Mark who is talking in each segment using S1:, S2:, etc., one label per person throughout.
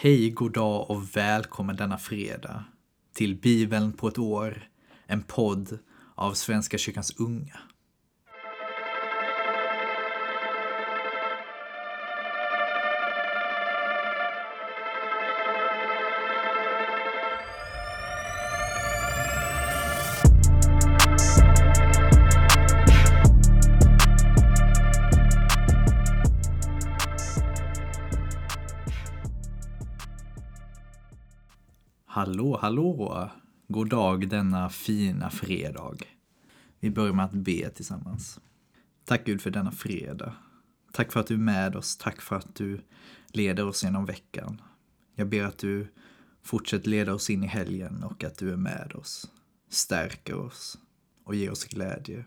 S1: Hej, god dag och välkommen denna fredag till Bibeln på ett år, en podd av Svenska kyrkans unga. Hallå, hallå! God dag denna fina fredag. Vi börjar med att be tillsammans. Tack Gud för denna fredag. Tack för att du är med oss. Tack för att du leder oss genom veckan. Jag ber att du fortsätter leda oss in i helgen och att du är med oss. Stärker oss och ger oss glädje.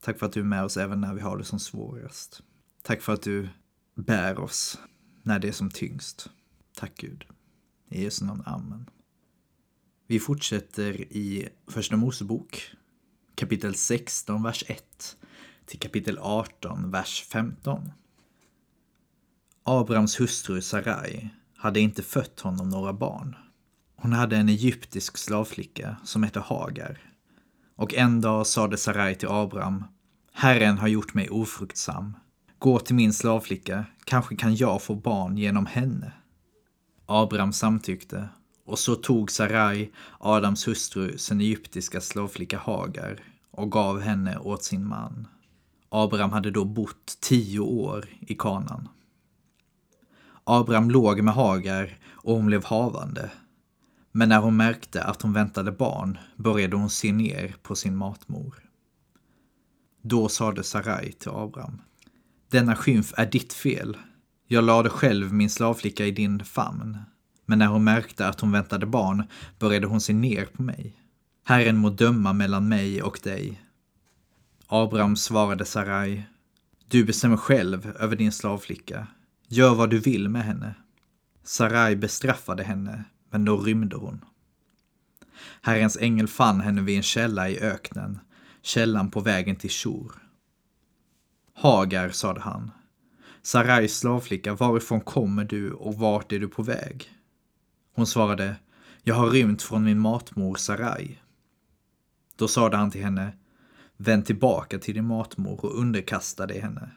S1: Tack för att du är med oss även när vi har det som svårast. Tack för att du bär oss när det är som tyngst. Tack Gud. I Jesu namn, Amen. Vi fortsätter i Första Mosebok, kapitel 16, vers 1 till kapitel 18, vers 15. Abrams hustru Sarai hade inte fött honom några barn. Hon hade en egyptisk slavflicka som hette Hagar. Och en dag sade Sarai till Abram, Herren har gjort mig ofruktsam. Gå till min slavflicka, kanske kan jag få barn genom henne. Abram samtyckte och så tog Sarai, Adams hustru, sin egyptiska slavflicka Hagar och gav henne åt sin man. Abraham hade då bott tio år i kanan. Abraham låg med Hagar och hon blev havande. Men när hon märkte att hon väntade barn började hon se ner på sin matmor. Då sade Sarai till Abraham. Denna skymf är ditt fel. Jag lade själv min slavflicka i din famn. Men när hon märkte att hon väntade barn började hon se ner på mig. Herren må döma mellan mig och dig. Abraham svarade Sarai. Du bestämmer själv över din slavflicka. Gör vad du vill med henne. Sarai bestraffade henne, men då rymde hon. Herrens ängel fann henne vid en källa i öknen, källan på vägen till Shur. Hagar, sade han. Sarais slavflicka, varifrån kommer du och vart är du på väg? Hon svarade, jag har rymt från min matmor Sarai. Då sade han till henne, vänd tillbaka till din matmor och underkasta dig henne.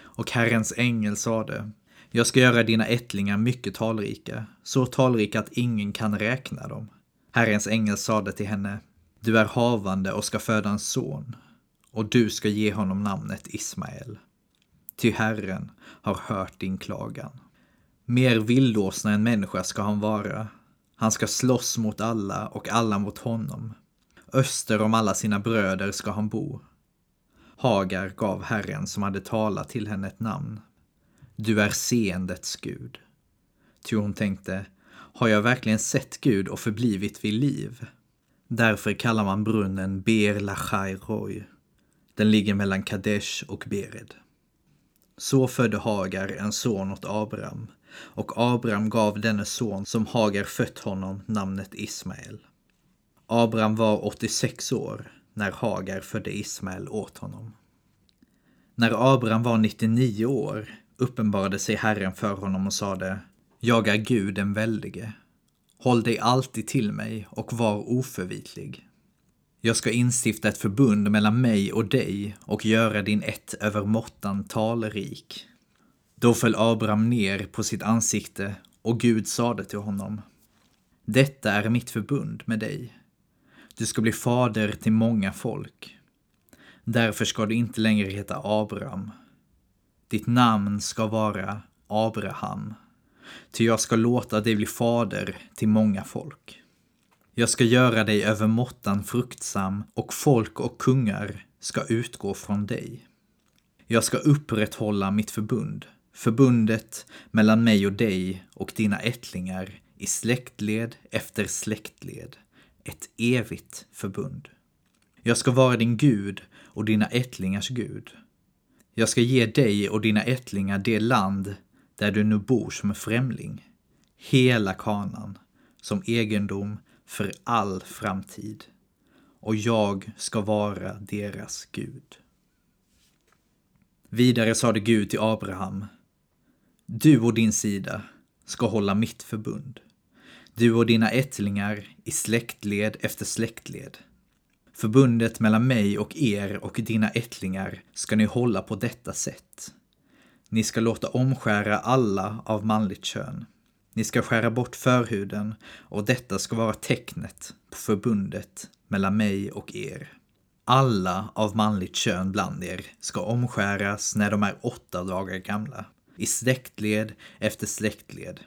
S1: Och Herrens ängel sade, jag ska göra dina ättlingar mycket talrika, så talrika att ingen kan räkna dem. Herrens ängel sade till henne, du är havande och ska föda en son, och du ska ge honom namnet Ismael. Ty Herren har hört din klagan. Mer vildåsna än människa ska han vara. Han ska slåss mot alla och alla mot honom. Öster om alla sina bröder ska han bo. Hagar gav Herren som hade talat till henne ett namn. Du är seendets Gud. Ty hon tänkte, har jag verkligen sett Gud och förblivit vid liv? Därför kallar man brunnen Ber Lachai Roy. Den ligger mellan Kadesh och Bered. Så födde Hagar en son åt Abraham och Abraham gav denne son som Hagar fött honom namnet Ismael. Abraham var 86 år när Hagar födde Ismael åt honom. När Abraham var 99 år uppenbarade sig Herren för honom och sade Jag är Gud den väldige. Håll dig alltid till mig och var oförvitlig. Jag ska instifta ett förbund mellan mig och dig och göra din ett över måttan talrik. Då föll Abraham ner på sitt ansikte och Gud sade till honom. Detta är mitt förbund med dig. Du ska bli fader till många folk. Därför ska du inte längre heta Abraham. Ditt namn ska vara Abraham. Ty jag ska låta dig bli fader till många folk. Jag ska göra dig över måttan fruktsam och folk och kungar ska utgå från dig. Jag ska upprätthålla mitt förbund förbundet mellan mig och dig och dina ättlingar i släktled efter släktled, ett evigt förbund. Jag ska vara din Gud och dina ättlingars Gud. Jag ska ge dig och dina ättlingar det land där du nu bor som en främling, hela kanan, som egendom för all framtid. Och jag ska vara deras Gud. Vidare sade Gud till Abraham du och din sida ska hålla mitt förbund. Du och dina ättlingar i släktled efter släktled. Förbundet mellan mig och er och dina ättlingar ska ni hålla på detta sätt. Ni ska låta omskära alla av manligt kön. Ni ska skära bort förhuden och detta ska vara tecknet på förbundet mellan mig och er. Alla av manligt kön bland er ska omskäras när de är åtta dagar gamla, i släktled efter släktled.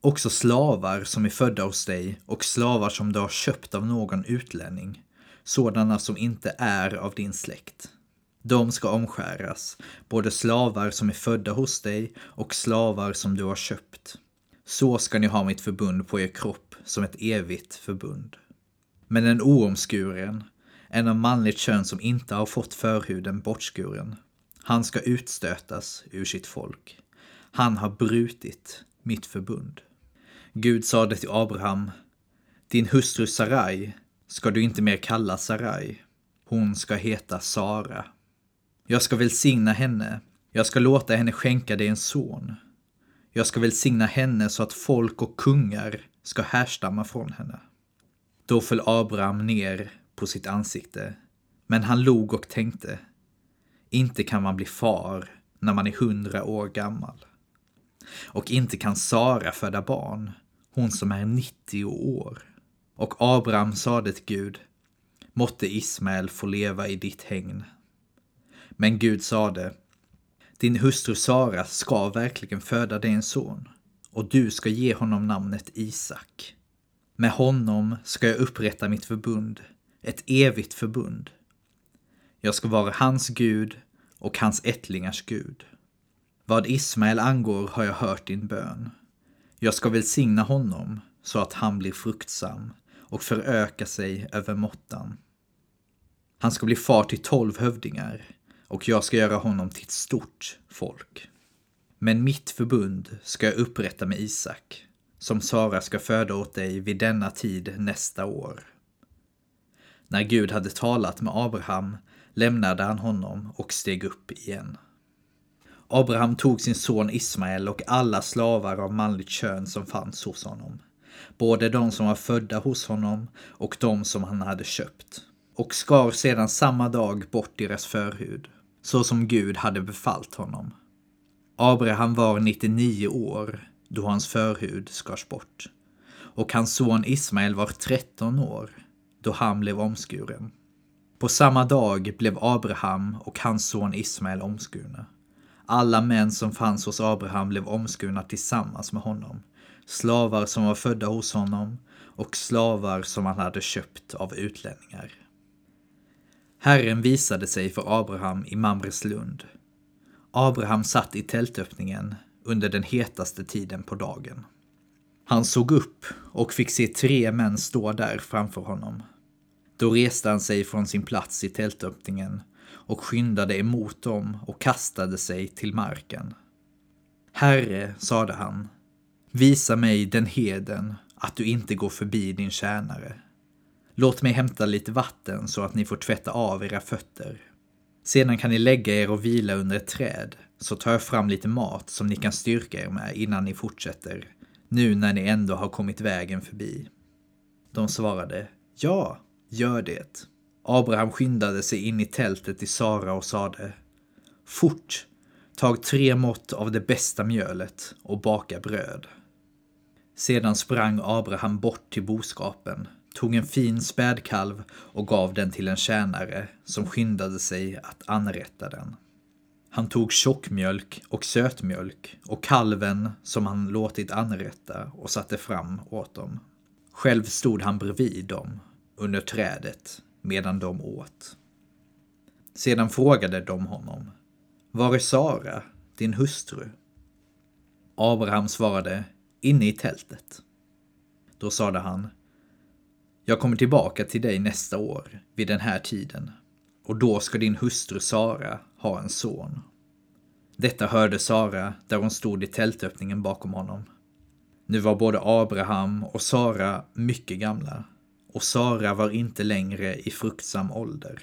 S1: Också slavar som är födda hos dig och slavar som du har köpt av någon utlänning, sådana som inte är av din släkt. De ska omskäras, både slavar som är födda hos dig och slavar som du har köpt. Så ska ni ha mitt förbund på er kropp som ett evigt förbund. Men en oomskuren, en av manligt kön som inte har fått förhuden bortskuren, han ska utstötas ur sitt folk. Han har brutit mitt förbund. Gud sade till Abraham, din hustru Sarai ska du inte mer kalla Sarai. Hon ska heta Sara. Jag ska välsigna henne. Jag ska låta henne skänka dig en son. Jag ska välsigna henne så att folk och kungar ska härstamma från henne. Då föll Abraham ner på sitt ansikte, men han log och tänkte, inte kan man bli far när man är hundra år gammal. Och inte kan Sara föda barn, hon som är 90 år. Och Abraham sade till Gud, måtte Ismael få leva i ditt hägn. Men Gud sade, din hustru Sara ska verkligen föda dig en son och du ska ge honom namnet Isak. Med honom ska jag upprätta mitt förbund, ett evigt förbund. Jag ska vara hans Gud och hans ättlingars Gud. Vad Ismael angår har jag hört din bön. Jag ska välsigna honom så att han blir fruktsam och föröka sig över måttan. Han ska bli far till tolv hövdingar och jag ska göra honom till ett stort folk. Men mitt förbund ska jag upprätta med Isak, som Sara ska föda åt dig vid denna tid nästa år. När Gud hade talat med Abraham lämnade han honom och steg upp igen. Abraham tog sin son Ismael och alla slavar av manligt kön som fanns hos honom. Både de som var födda hos honom och de som han hade köpt. Och skar sedan samma dag bort deras förhud, så som Gud hade befallt honom. Abraham var 99 år då hans förhud skars bort. Och hans son Ismael var 13 år då han blev omskuren. På samma dag blev Abraham och hans son Ismael omskurna. Alla män som fanns hos Abraham blev omskurna tillsammans med honom. Slavar som var födda hos honom och slavar som han hade köpt av utlänningar. Herren visade sig för Abraham i Mamres lund. Abraham satt i tältöppningen under den hetaste tiden på dagen. Han såg upp och fick se tre män stå där framför honom. Då reste han sig från sin plats i tältöppningen och skyndade emot dem och kastade sig till marken. Herre, sade han, visa mig den heden att du inte går förbi din tjänare. Låt mig hämta lite vatten så att ni får tvätta av era fötter. Sedan kan ni lägga er och vila under ett träd, så tar jag fram lite mat som ni kan styrka er med innan ni fortsätter, nu när ni ändå har kommit vägen förbi. De svarade, ja, gör det. Abraham skyndade sig in i tältet till Sara och sade Fort! Tag tre mått av det bästa mjölet och baka bröd. Sedan sprang Abraham bort till boskapen, tog en fin spädkalv och gav den till en tjänare som skyndade sig att anrätta den. Han tog tjockmjölk och sötmjölk och kalven som han låtit anrätta och satte fram åt dem. Själv stod han bredvid dem, under trädet, medan de åt. Sedan frågade de honom, var är Sara, din hustru? Abraham svarade, inne i tältet. Då sade han, jag kommer tillbaka till dig nästa år vid den här tiden och då ska din hustru Sara ha en son. Detta hörde Sara där hon stod i tältöppningen bakom honom. Nu var både Abraham och Sara mycket gamla och Sara var inte längre i fruktsam ålder.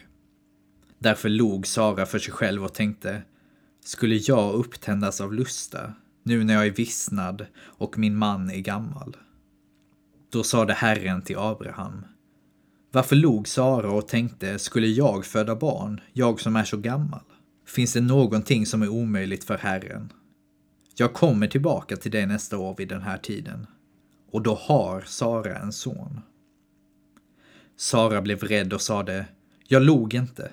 S1: Därför log Sara för sig själv och tänkte, skulle jag upptändas av lusta nu när jag är vissnad och min man är gammal. Då sade Herren till Abraham, varför log Sara och tänkte, skulle jag föda barn, jag som är så gammal? Finns det någonting som är omöjligt för Herren? Jag kommer tillbaka till dig nästa år vid den här tiden. Och då har Sara en son. Sara blev rädd och sade, jag log inte.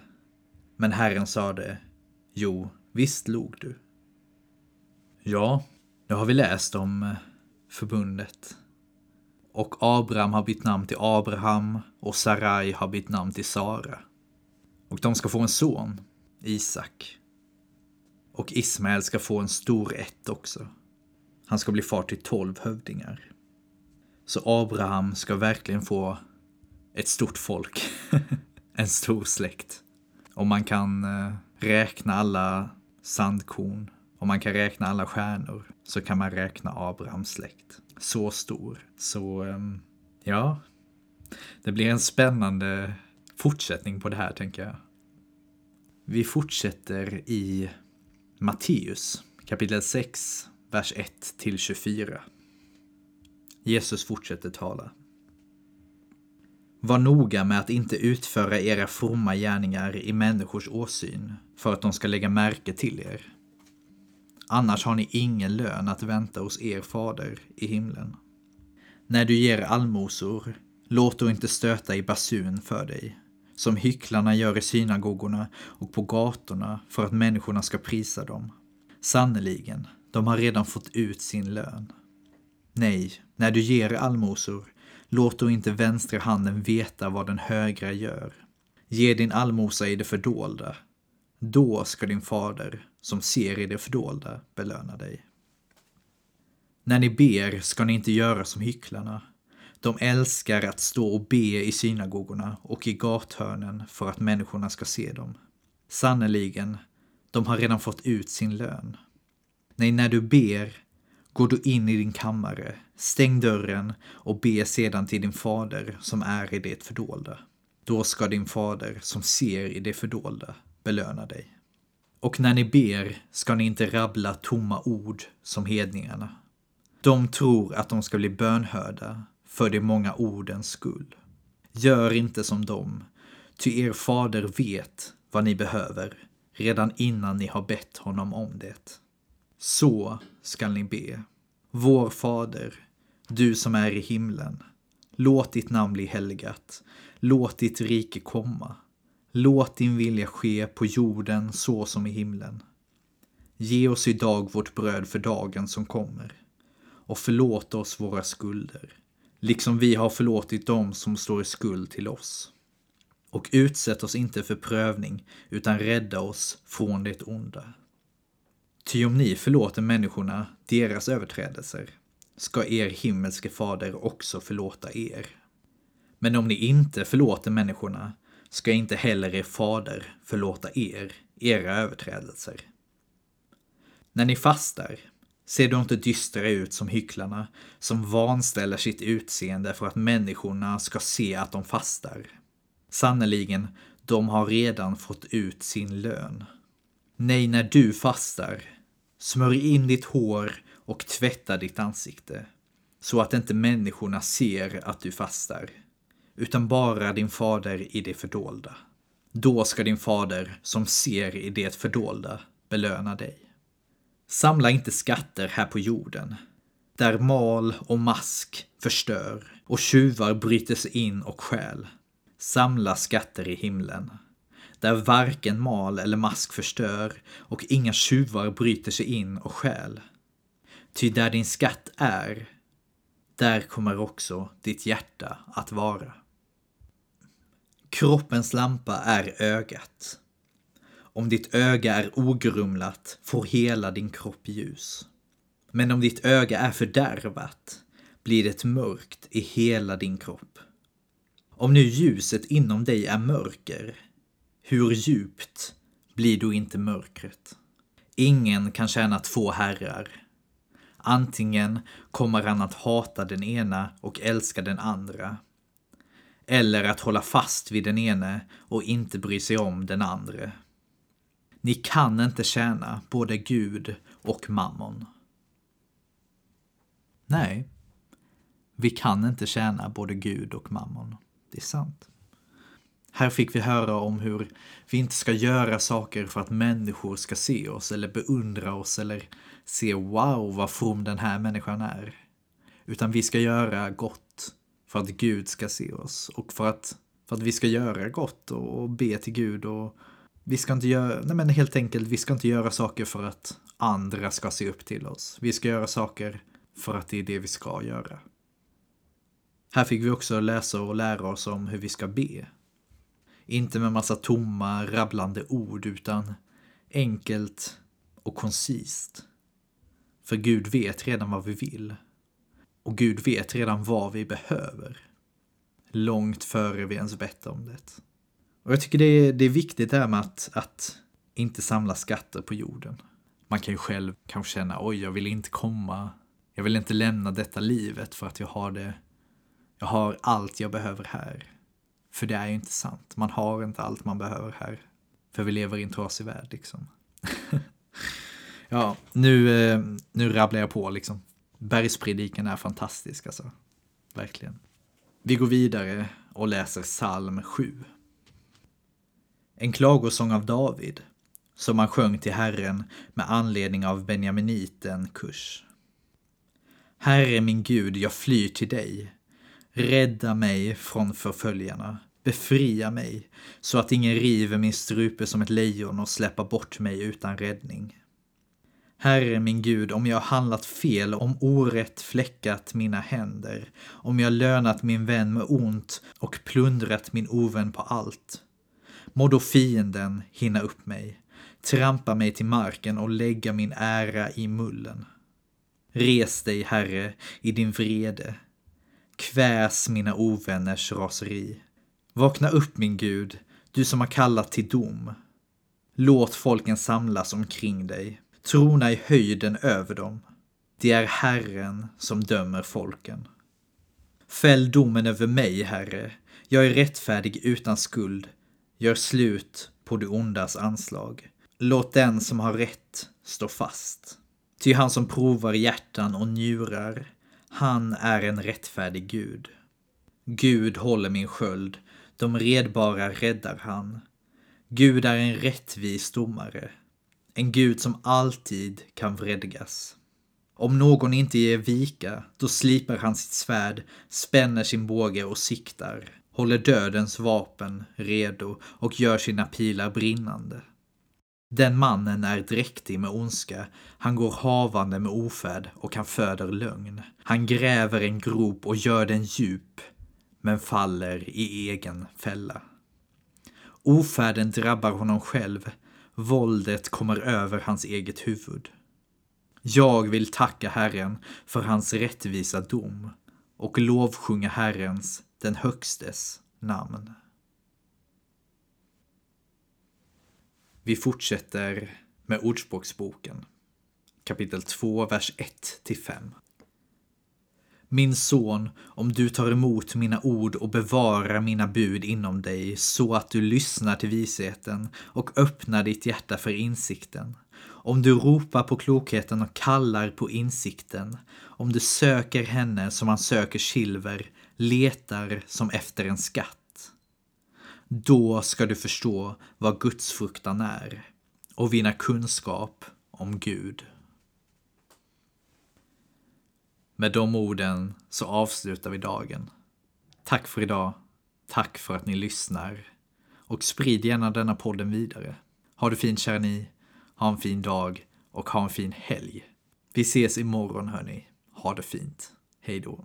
S1: Men Herren sade, jo, visst log du. Ja, nu har vi läst om eh, förbundet. Och Abraham har bytt namn till Abraham och Sarai har bytt namn till Sara. Och de ska få en son, Isak. Och Ismael ska få en stor ett också. Han ska bli far till tolv hövdingar. Så Abraham ska verkligen få ett stort folk. en stor släkt. Om man kan eh, räkna alla sandkorn, om man kan räkna alla stjärnor, så kan man räkna Abrahams släkt. Så stor. Så, ehm, ja. Det blir en spännande fortsättning på det här, tänker jag. Vi fortsätter i Matteus kapitel 6, vers 1 till 24. Jesus fortsätter tala. Var noga med att inte utföra era fromma gärningar i människors åsyn för att de ska lägga märke till er. Annars har ni ingen lön att vänta hos er fader i himlen. När du ger allmosor, låt då inte stöta i basun för dig, som hycklarna gör i synagogorna och på gatorna för att människorna ska prisa dem. Sannerligen, de har redan fått ut sin lön. Nej, när du ger allmosor, låt då inte vänstra handen veta vad den högra gör. Ge din allmosa i det fördolda. Då ska din fader, som ser i det fördolda, belöna dig. När ni ber ska ni inte göra som hycklarna. De älskar att stå och be i synagogorna och i gathörnen för att människorna ska se dem. Sannerligen, de har redan fått ut sin lön. Nej, när du ber, gå du in i din kammare, stäng dörren och be sedan till din fader som är i det fördolda. Då ska din fader som ser i det fördolda belöna dig. Och när ni ber ska ni inte rabbla tomma ord som hedningarna. De tror att de ska bli bönhörda för de många ordens skull. Gör inte som dem, ty er fader vet vad ni behöver redan innan ni har bett honom om det. Så skall ni be. Vår fader, du som är i himlen. Låt ditt namn bli helgat. Låt ditt rike komma. Låt din vilja ske på jorden så som i himlen. Ge oss idag vårt bröd för dagen som kommer. Och förlåt oss våra skulder, liksom vi har förlåtit dem som står i skuld till oss. Och utsätt oss inte för prövning, utan rädda oss från det onda. Ty om ni förlåter människorna deras överträdelser ska er himmelske fader också förlåta er. Men om ni inte förlåter människorna ska inte heller er fader förlåta er era överträdelser. När ni fastar, ser de inte dystra ut som hycklarna som vanställer sitt utseende för att människorna ska se att de fastar. Sannerligen, de har redan fått ut sin lön. Nej, när du fastar, smörj in ditt hår och tvätta ditt ansikte, så att inte människorna ser att du fastar, utan bara din fader i det fördolda. Då ska din fader, som ser i det fördolda, belöna dig. Samla inte skatter här på jorden, där mal och mask förstör och tjuvar bryter sig in och stjäl. Samla skatter i himlen, där varken mal eller mask förstör och inga tjuvar bryter sig in och stjäl. Ty där din skatt är, där kommer också ditt hjärta att vara. Kroppens lampa är ögat. Om ditt öga är ogrumlat får hela din kropp ljus. Men om ditt öga är fördärvat blir det mörkt i hela din kropp. Om nu ljuset inom dig är mörker, hur djupt blir då inte mörkret? Ingen kan tjäna två herrar. Antingen kommer han att hata den ena och älska den andra. Eller att hålla fast vid den ene och inte bry sig om den andra. Ni kan inte tjäna både Gud och mammon. Nej, vi kan inte tjäna både Gud och mammon. Det är sant. Här fick vi höra om hur vi inte ska göra saker för att människor ska se oss eller beundra oss eller se wow vad from den här människan är. Utan vi ska göra gott för att Gud ska se oss och för att, för att vi ska göra gott och, och be till Gud och vi ska inte göra, nej men helt enkelt, vi ska inte göra saker för att andra ska se upp till oss. Vi ska göra saker för att det är det vi ska göra. Här fick vi också läsa och lära oss om hur vi ska be. Inte med massa tomma, rabblande ord, utan enkelt och koncist. För Gud vet redan vad vi vill. Och Gud vet redan vad vi behöver. Långt före vi ens bett om det. Och jag tycker det är, det är viktigt det här med att, att inte samla skatter på jorden. Man kan ju själv kanske känna, oj, jag vill inte komma, jag vill inte lämna detta livet för att jag har det, jag har allt jag behöver här. För det är ju inte sant. Man har inte allt man behöver här. För vi lever i en trasig värld liksom. ja, nu, eh, nu rabblar jag på liksom. Bergspredikan är fantastisk alltså. Verkligen. Vi går vidare och läser psalm 7. En klagosång av David, som han sjöng till Herren med anledning av benjaminiten Kush. Herre min Gud, jag flyr till dig. Rädda mig från förföljarna. Befria mig, så att ingen river min strupe som ett lejon och släpper bort mig utan räddning. Herre min Gud, om jag har handlat fel, om orätt fläckat mina händer, om jag lönat min vän med ont och plundrat min ovän på allt. Må då fienden hinna upp mig, trampa mig till marken och lägga min ära i mullen. Res dig, Herre, i din vrede. Kväs mina ovänners raseri. Vakna upp, min Gud, du som har kallat till dom. Låt folken samlas omkring dig. Trona i höjden över dem. Det är Herren som dömer folken. Fäll domen över mig, Herre. Jag är rättfärdig utan skuld. Gör slut på det ondas anslag. Låt den som har rätt stå fast. Ty han som provar hjärtan och njurar, han är en rättfärdig Gud. Gud håller min sköld, de redbara räddar han. Gud är en rättvis domare, en Gud som alltid kan vredgas. Om någon inte ger vika, då slipar han sitt svärd, spänner sin båge och siktar, håller dödens vapen redo och gör sina pilar brinnande. Den mannen är dräktig med ondska, han går havande med ofärd och han föder lögn. Han gräver en grop och gör den djup, men faller i egen fälla. Ofärden drabbar honom själv, våldet kommer över hans eget huvud. Jag vill tacka Herren för hans rättvisa dom och lovsjunga Herrens, den högstes, namn. Vi fortsätter med Ordspråksboken. Kapitel 2, vers 1 till 5. Min son, om du tar emot mina ord och bevarar mina bud inom dig så att du lyssnar till visheten och öppnar ditt hjärta för insikten. Om du ropar på klokheten och kallar på insikten. Om du söker henne som man söker silver, letar som efter en skatt. Då ska du förstå vad gudsfruktan är och vinna kunskap om Gud. Med de orden så avslutar vi dagen. Tack för idag. Tack för att ni lyssnar. Och sprid gärna denna podden vidare. Ha det fint kära ni. Ha en fin dag och ha en fin helg. Vi ses imorgon hörni. Ha det fint. Hej då.